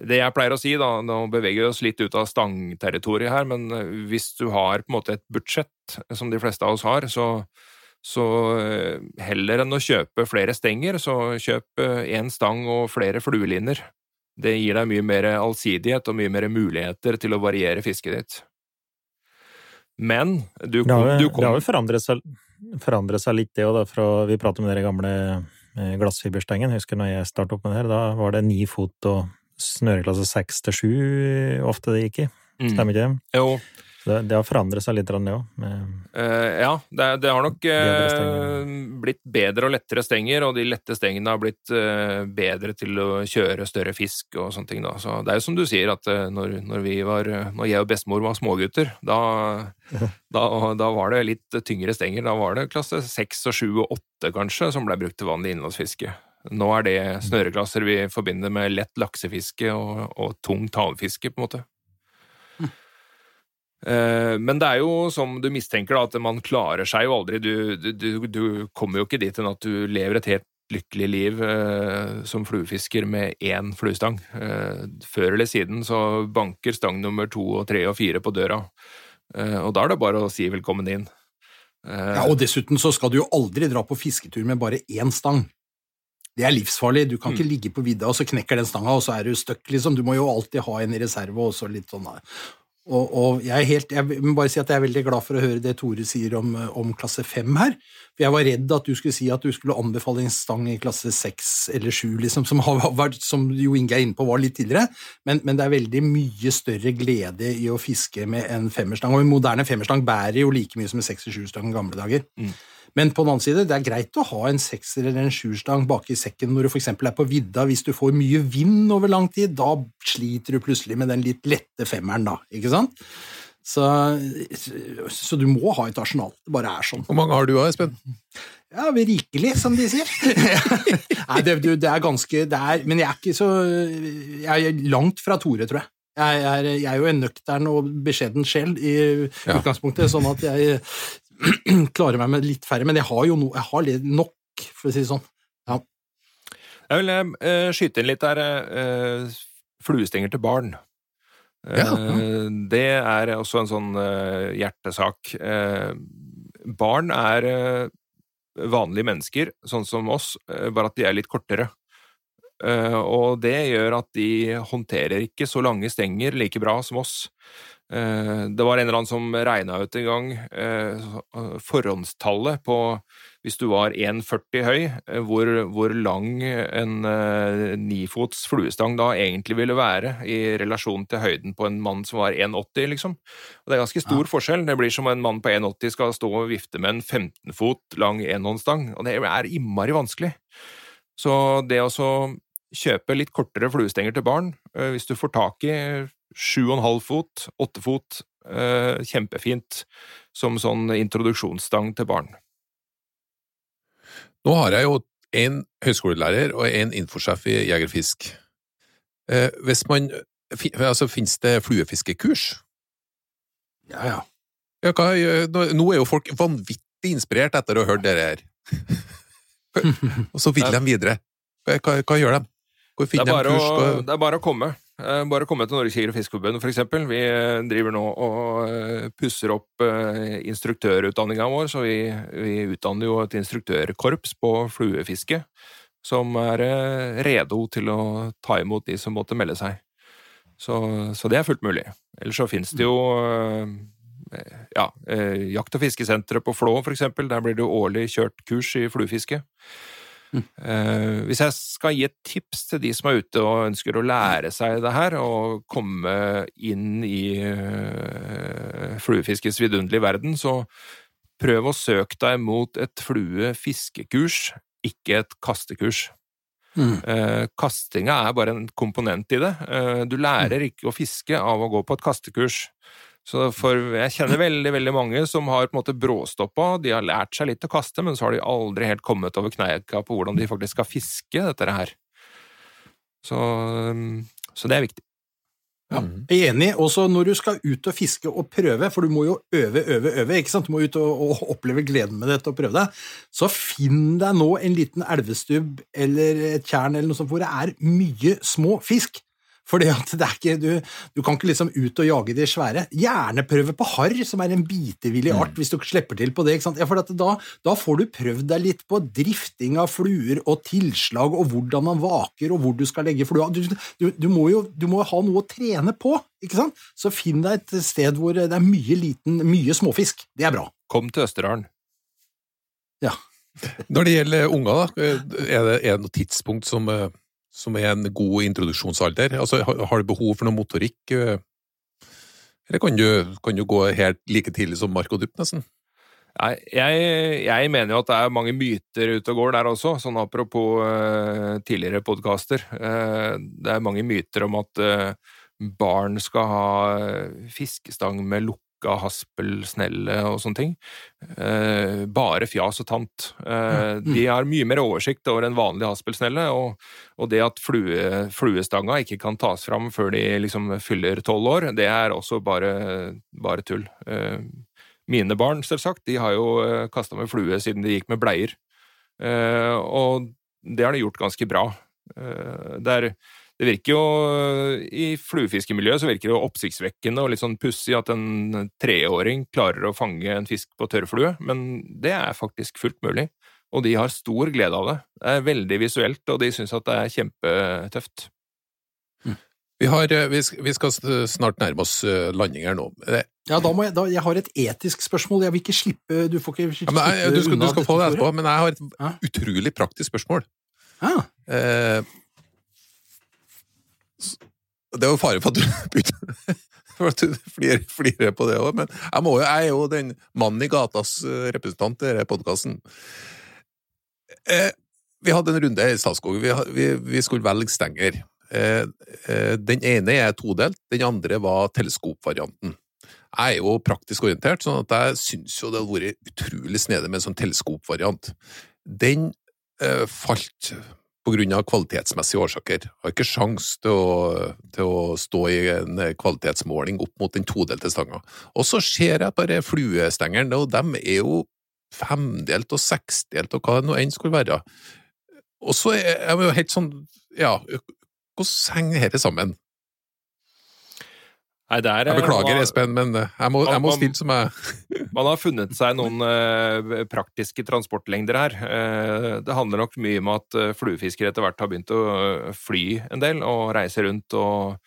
Det jeg pleier å si, da, nå beveger vi oss litt ut av stangterritoriet her, men eh, hvis du har på en måte et budsjett, som de fleste av oss har, så så eh, heller enn å kjøpe flere stenger, så kjøp én stang og flere flueliner. Det gir deg mye mer allsidighet og mye mer muligheter til å variere fisket ditt. Men du Det har, kom, du det har jo forandret seg, forandret seg litt, det òg. Fra vi pratet om dere gamle glassfiberstengen. Jeg husker når jeg startet opp med det her, da var det ni fot og snøreklasse seks til sju ofte det gikk i. Mm. Stemmer ikke det? Jo, Det, det har forandret seg litt, det òg. Uh, ja, det, det har nok eh, blitt bedre og lettere stenger, og de lette stengene har blitt uh, bedre til å kjøre større fisk og sånne ting. Da. Så det er jo som du sier, at eh, når, når, vi var, når jeg og bestemor var smågutter, da, da, da var det litt tyngre stenger. Da var det klasse seks og sju og åtte, kanskje, som ble brukt til vanlig innlandsfiske. Nå er det snøreklasser vi forbinder med lett laksefiske og, og tungt havfiske, på en måte. Eh, Men det er jo som du mistenker, da, at man klarer seg jo aldri. Du, du, du, kommer jo ikke dit enn at du lever et helt lykkelig liv eh, som fluefisker med én fluestang. Eh, før eller siden så banker stang nummer to og tre og fire på døra, eh, og da er det bare å si velkommen inn. Eh, Ja, og dessuten så skal du jo aldri dra på fisketur med bare én stang. Det er livsfarlig. Du kan ikke ligge på vidda, og så knekker den stanga, og så er du stuck, liksom. Du må jo alltid ha en i reserve, og så litt sånn. Og, og jeg helt, jeg må bare si at jeg er veldig glad for å høre det Tore sier om, om klasse 5 her. For jeg var redd at du skulle si at du skulle anbefale en stang i klasse 6 eller 7, liksom, som, vært, som Jo Inge er inne på var litt tidligere. Men, men det er veldig mye større glede i å fiske med en femmerstang. Og en moderne femmerstang bærer jo like mye som en 6-7-stang i gamle dager. Men på den annen side, det er greit å ha en sekser eller en sjuerstang bak i sekken når du f.eks. er på vidda. Hvis du får mye vind over lang tid, da sliter du plutselig med den litt lette femmeren, da. Ikke sant? Så, så du må ha et arsenal. Det bare er sånn. Hvor mange har du Espen? Ja, vi rikelig, som de sier. Nei, det, det er ganske det er, Men jeg er ikke så Jeg er langt fra Tore, tror jeg. Jeg er, jeg er jo en nøktern og beskjeden sjel i Ja. utgangspunktet, sånn at jeg klarer meg med litt færre. Men jeg har jo no, jeg har nok, for å si det sånn. Ja. Jeg vil eh, skyte inn litt der eh, fluestenger til barn. Ja, Eh, det er også en sånn eh, hjertesak. Eh, barn er vanlige mennesker, sånn som oss, bare at de er litt kortere. Og det gjør at de håndterer ikke så lange stenger like bra som oss. Eh, det var en eller annen som regna ut en gang eh, forhåndstallet på hvis du var 1,40 høy, eh, hvor, hvor lang en nifots fluestang da egentlig ville være i relasjon til høyden på en mann som var 1,80, liksom. Og det er ganske stor forskjell. Det blir som en mann på 1,80 skal stå og vifte med en 15 fot lang enhåndsstang, og det er innmari vanskelig. Så det å kjøpe litt kortere fluestenger til barn, hvis du får tak i 7,5 fot, 8 fot, eh, kjempefint som sånn introduksjonsstang til barn. Nå har jeg jo en høyskolelærer og en infosjef i Jegerfisk. Eh, hvis man, altså, Finnes det fluefiskekurs? Ja, ja. Ja, hva, nå, nå er jo folk vanvittig inspirert etter å ha hørt dere her. og så vil de videre. Hva, hva, hva gjør de? Hvor er, finner de kurs? å, det er bare å komme. Eh, Bare komme til Norges Jeger- og Fiskerforbund, for eksempel. Vi eh, driver nå og eh, pusser opp instruktørutdanninga vår, så vi, vi utdanner jo et instruktørkorps på fluefiske, som er redo til å ta imot de som måtte melde seg. Så, så det er fullt mulig. Ellers så finnes det jo ja, Jakt- og fiskesenteret på Flå, for eksempel. Der blir det årlig kjørt kurs i fluefiske. Eh, hvis jeg skal gi et tips til de som er ute og ønsker å lære seg det her, og komme inn i uh, fluefiskets vidunderlige verden, så prøv å søke deg mot et fluefiskekurs, ikke et kastekurs. Mm. Eh, kastinga er bare en komponent i det. Eh, du lærer ikke å fiske av å gå på et kastekurs. Så for jeg kjenner veldig veldig mange som har på en måte bråstoppa, de har lært seg litt å kaste, men så har de aldri helt kommet over kneika på hvordan de faktisk skal fiske dette her. Så, um, så det er viktig. Ja, jeg er enig. Også når du skal ut og fiske og prøve, for du må jo øve, øve, øve, ikke sant? Du må ut og, og oppleve gleden med dette og prøve det. Så finn deg nå en liten elvestubb eller et tjern eller noe sånt hvor det er mye små fisk. For at det er ikke, du, du kan ikke liksom ut og jage de svære. Gjerne prøve på harr, som er en bitevillig art, hvis du slipper til på det. ikke sant? Ja, for at da, da får du prøvd deg litt på drifting av fluer og tilslag, og hvordan man vaker, og hvor du skal legge flua. Du, du, du, må jo du må ha noe å trene på, ikke sant? Så finn deg et sted hvor det er mye liten, mye småfisk. Det er bra. Kom til Østerdalen. Ja. Når det gjelder unger, da, er det, er det noe tidspunkt som, eh, som er en god introduksjonsalder? Altså, har, du behov for noe motorikk? eh, Eller kan du, kan du gå helt like tidlig som Marco Dupp, nesten? Jeg, jeg mener jo at det er mange myter ute og går der også, sånn apropos uh, tidligere podkaster. Uh, det er mange myter om at uh, barn skal ha eh, fiskestang med lukka haspelsnelle og sånne ting. Eh, bare fjas og tant. Eh, de har mye mer oversikt over en vanlig haspelsnelle, og, og det at flue, fluestanga ikke kan tas fram før de liksom fyller tolv år, det er også bare, bare tull. Eh, mine barn, selvsagt, de har jo uh, kasta med flue siden de gikk med bleier. Eh, og det har de gjort ganske bra. Eh, det, er, det virker jo I fluefiskemiljøet så virker det jo oppsiktsvekkende og litt sånn pussig at en treåring klarer å fange en fisk på tørrflue, men det er faktisk fullt mulig. Og de har stor glede av det. Det er veldig visuelt, og de syns at det er kjempetøft. Vi, har, eh, vi, skal snart nærme oss eh, landing her nå. Eh, Ja, da må jeg, da, jeg har et etisk spørsmål. Jeg vil ikke slippe Du får ikke Ja, slippe men jeg, du, skal, du unna skal få det etterpå, men jeg har et utrolig praktisk spørsmål. Ja. Eh, det er jo fare for at du begynner at du flirer, på det òg, men jeg, jo, jeg er jo den mannen i gatas eh, representant i denne podkasten. Eh, vi hadde en runde i Statskog. Vi, vi, vi skulle velge stenger. Eh, eh, den ene er todelt, den andre var teleskopvarianten. Jeg er jo praktisk orientert, sånn at jeg syns jo det hadde vært utrolig snedig med en sånn teleskopvariant. Den eh, falt på grunn av kvalitetsmessige årsaker. Har ikke sjans til å, til å stå i en kvalitetsmåling opp mot den todelte stanga. Og så ser jeg bare fluestengeren, og de er jo femdelt og seksdelt og hva det nå enn skulle være. Og så er jeg jo helt sånn Ja, hvordan henger dette sammen? Nei, er, Jeg beklager, har- Espen, men eh, jeg må, jeg må stille som jeg Man har funnet seg noen uh, praktiske transportlengder her. Uh, det handler nok mye om at uh, fluefiskere etter hvert har begynt å eh, fly en del og reise rundt og,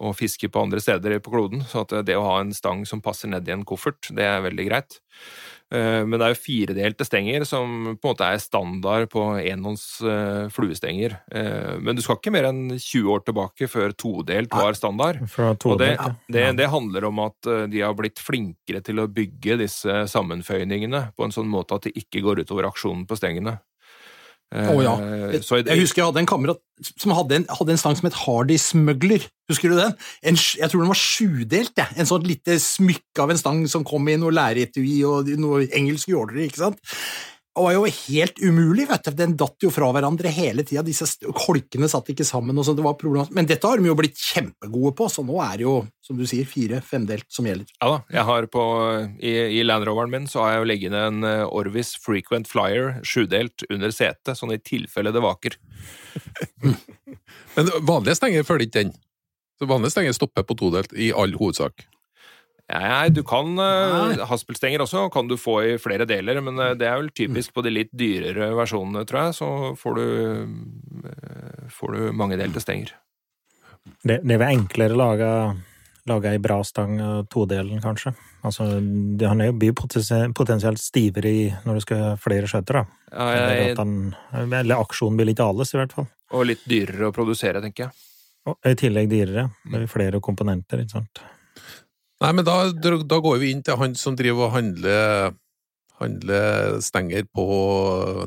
og fiske på andre steder på kloden. Så at det å ha en stang som passer ned i en koffert, det er veldig greit. Eh, men det er jo firedelte stenger som på en måte er standard på enhånds eh, fluestenger. Eh, men du skal ikke mer enn 20 år tilbake før todelt var standard. Og det, det, det handler om at de har blitt flinkere til å bygge disse sammenføyningene på en sånn måte at det ikke går utover aksjonen på stengene. Å ja. jeg, Så i- Jeg husker jeg hadde en kamerat som hadde en, hadde en stang som het Hardy Smuggler. Husker du den? En, jeg tror den var sjudelt. Ja. En sånn lite smykke av en stang som kom i noe læretui og noe engelsk jåleri. ikke sant? Det var jo helt umulig, vet du. Den datt jo fra hverandre hele tida. Disse kolkene satt ikke sammen. og så det var. Men dette har de jo blitt kjempegode på, så nå er det jo, som du sier, fire-femdelt som gjelder. Ja da, jeg har på, i, i Land Roveren min så har jeg jo liggende en eh, Orvis Frequent Flyer sjudelt under setet, sånn i tilfelle det vaker. Men vanlige stenger følger ikke den. Så vanlige stenger stopper på todelt i all hovedsak. Nei, du kan uh, Haspelstenger også kan du få i flere deler, men eh, det er vel typisk på de litt dyrere versjonene, tror jeg, så får du, uh, får du mangedelte stenger. Det, det er vel enklere laga laga ei bra stang av todelen, kanskje. Altså, han er jo blir potensielt stivere i når du skal ha flere skjøter, da. Ja, jeg, eller, han, eller aksjonen blir litt alles, i hvert fall. og litt dyrere å produsere, tenker jeg. Og i tillegg dyrere. Det er flere komponenter, ikke sant. Nei, men da, da går vi inn til han som driver og handler, handler stenger på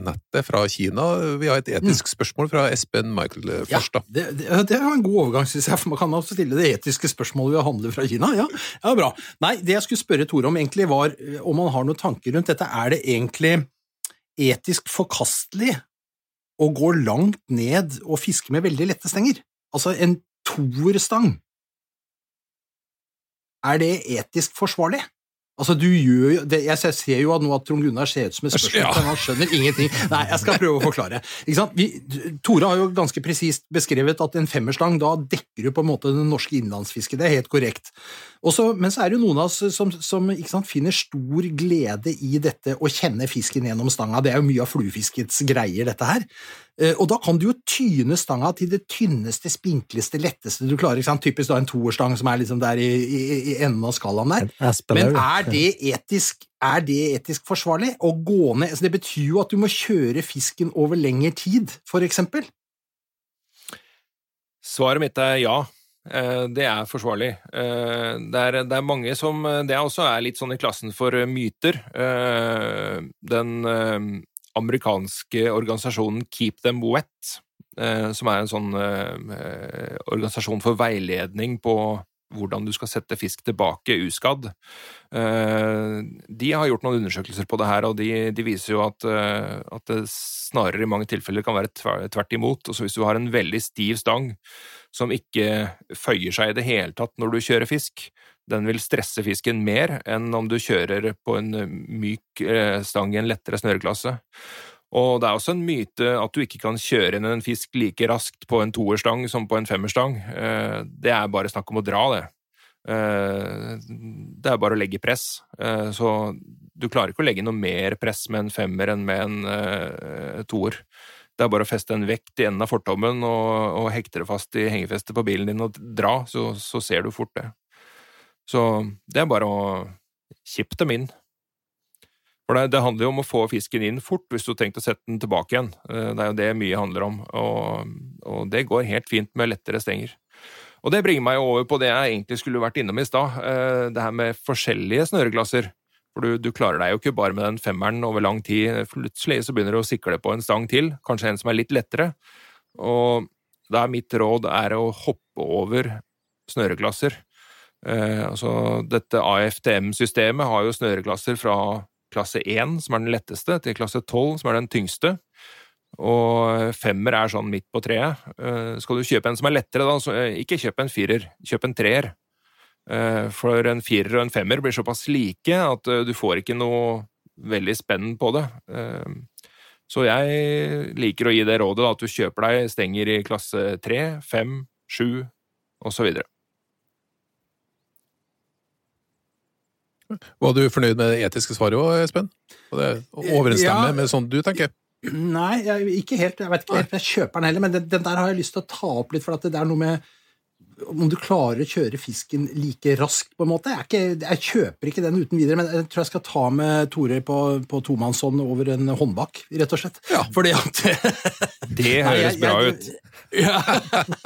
nettet fra Kina. Vi har et etisk spørsmål fra Espen Michael eh, Ja, først, da. det, det, det var en god overgang, synes jeg, for man kan også stille det etiske spørsmålet ved å handle fra Kina. Ja, ja, bra. Nei, det jeg skulle spørre Tore om, egentlig var eh, om han har noen tanker rundt dette. Er det egentlig etisk forkastelig å gå langt ned og fiske med veldig lette stenger? Altså en toerstang. Er det etisk forsvarlig? Altså, du gjør jo det, Jeg ser jo at nå at Trond Gunnar ser ut som et spørsmål, Ja. han skjønner ingenting. Nei, jeg skal prøve å forklare. Vi, Tore har jo ganske presist beskrevet at en femmerstang, da dekker du på en måte det norske innlandsfisket. Det er helt korrekt. Også, men så er det jo noen av oss som, som ikke sant, finner stor glede i dette å kjenne fisken gjennom stanga. Det er jo mye av fluefiskets greier, dette her. Eh, Og da kan du jo tyne stanga til det tynneste, spinkleste, letteste du klarer. Ikke sant? Typisk da en toerstang som er liksom der i, i, i enden av skalaen der. Men er det etisk, er det etisk forsvarlig å gå ned? Altså det betyr jo at du må kjøre fisken over lengre tid, for eksempel. Svaret mitt er ja. Eh, Det er forsvarlig. Eh, Det er, det er mange som Det også er litt sånn i klassen for myter. Eh, Den eh, amerikanske organisasjonen Keep Them Wet, eh, som er en sånn eh, organisasjon for veiledning på hvordan du skal sette fisk tilbake uskadd. Eh, De har gjort noen undersøkelser på det her, og de, de viser jo at, eh, at det snarere i mange tilfeller kan være tvert imot. Også hvis du har en veldig stiv stang som ikke føyer seg i det hele tatt når du kjører fisk, den vil stresse fisken mer enn om du kjører på en eh, myk eh, stang i en lettere snøreklasse. Og det er også en myte at du ikke kan kjøre inn en fisk like raskt på en toerstang som på en femmerstang. Eh, Det er bare snakk om å dra, det. Det er bare å legge press. Så du klarer ikke å legge noe mer press med en femmer enn med en toer. Det er bare å feste en vekt i enden av fortommen og, og hekte det fast i hengefestet på bilen din og dra, så, så ser du fort det. Så det er bare å kippe dem inn. For det, det handler jo om å få fisken inn fort hvis du har tenkt å sette den tilbake igjen. Eh, Det er jo det mye handler om, og, og det går helt fint med lettere stenger. Og det bringer meg over på det jeg egentlig skulle vært innom i stad, eh, det her med forskjellige snøreklasser. For du, du klarer deg jo ikke bare med den femmeren over lang tid. Plutselig så begynner du å sikle på en stang til, kanskje en som er litt lettere. Og da er mitt råd er å hoppe over snøreklasser. Eh, altså, dette AFTM-systemet har jo snøreklasser fra klasse 1, som er den letteste, til klasse 12, som er den tyngste. Og femmer er sånn midt på treet. Eh, skal du kjøpe en som er lettere, da, så eh, ikke kjøp en firer, kjøp en treer. Eh, For en firer og en femmer blir såpass like at eh, du får ikke noe veldig spenn på det. Eh, Så jeg liker å gi det rådet at du kjøper deg stenger i klasse 3, 5, 7 osv. Var du fornøyd med det etiske svaret òg, Espen? Og det overensstemmer Ja. med sånn du tenker? Nei, jeg, ikke helt. Jeg vet ikke helt jeg kjøper den heller, men den, den der har jeg lyst til å ta opp litt, for at det er noe med om du klarer å kjøre fisken like raskt, på en måte. Jeg, er ikke, jeg kjøper ikke den uten videre, men jeg tror jeg skal ta med Tore på, på tomannshånd over en håndbak, rett og slett. Ja. Fordi at Det høres bra ut. Ja.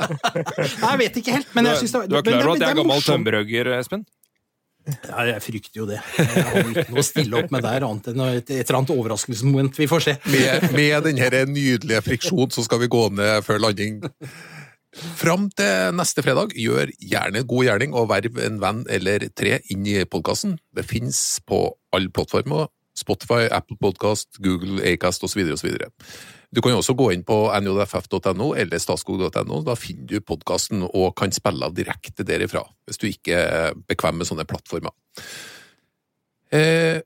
Nei, jeg vet ikke helt, men jeg syns det, du er klar over at jeg er gammel tømmerhugger, Espen? Ja, jeg frykter jo det. Jeg har ikke noe å stille opp med der, annet enn et, et eller annet overraskelsesmoment. Vi får se. Med, med denne nydelige friksjonen så skal vi gå ned før landing. Fram til neste fredag, gjør gjerne god gjerning og verv en venn eller tre inn i podkasten. Det fins på alle plattformer. Spotify, Apple Podcast, Google, Acast osv. osv. Du kan også gå inn på njff.no eller statskog.no. Da finner du podkasten og kan spille av direkte derifra, hvis du ikke er bekvem med sånne plattformer. Eh,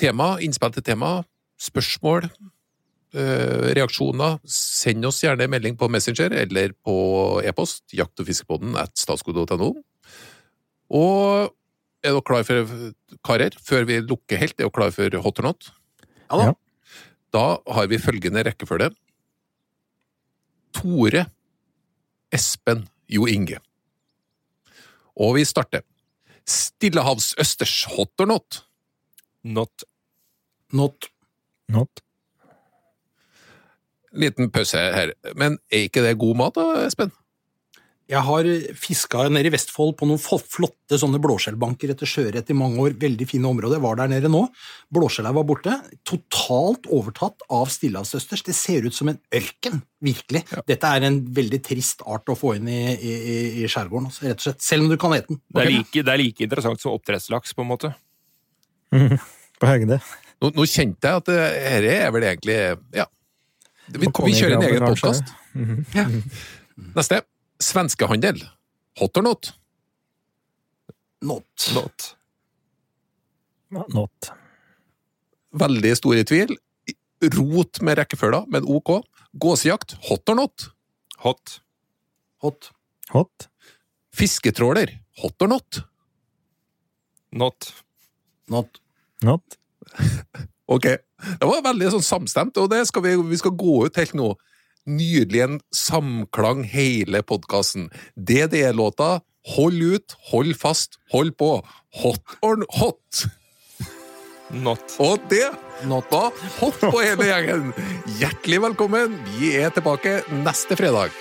tema, innspill til tema, spørsmål, reaksjoner, send oss gjerne en melding på Messenger eller på e-post, jakt- og fiskepodden at statskode.no. Og er dere klar for, karer, før vi lukker helt, er dere klar for hot or not? Ja da. Ja. Da har vi følgende rekkefølge. Tore, Espen, Jo Inge. Og vi starter. Stillehavsøsters hot or not? Not. Not. Not. Liten pause her. Men er ikke det god mat, da, Espen? Jeg har fiska nede i Vestfold på noen flotte sånne blåskjellbanker etter sjøørret i mange år. Veldig fine områder. Jeg var der nede nå. Blåskjella var borte. Totalt overtatt av stillehavsøsters. Det ser ut som en ørken, virkelig. Dette er en veldig trist art å få inn i, i, i- i skjærgården, altså, rett og slett. Selv om du kan ete den. Det er, like, det er like interessant som oppdrettslaks, på en måte. På høgde. Nå, nå kjente jeg at dette er vel egentlig Ja. Vi, vi kjører en egen -hmm. ja. Neste. Svenskehandel. Hot or not? Not. Not. Not. Veldig stor i tvil. Rot med rekkefølga, men ok. Gåsejakt. Hot or not? Hot. Hot. Hot. Fisketråler. Hot or not? Not. Not. Not. Ok. Det var veldig sånn samstemt, og det skal vi, vi skal gå ut helt nå. Nydelig en samklang hele podkasten. DDE-låta Hold ut, hold fast, hold på. Hot or hot. Not. Og det Not. var hot på hele gjengen. Hjertelig velkommen. Vi er tilbake neste fredag.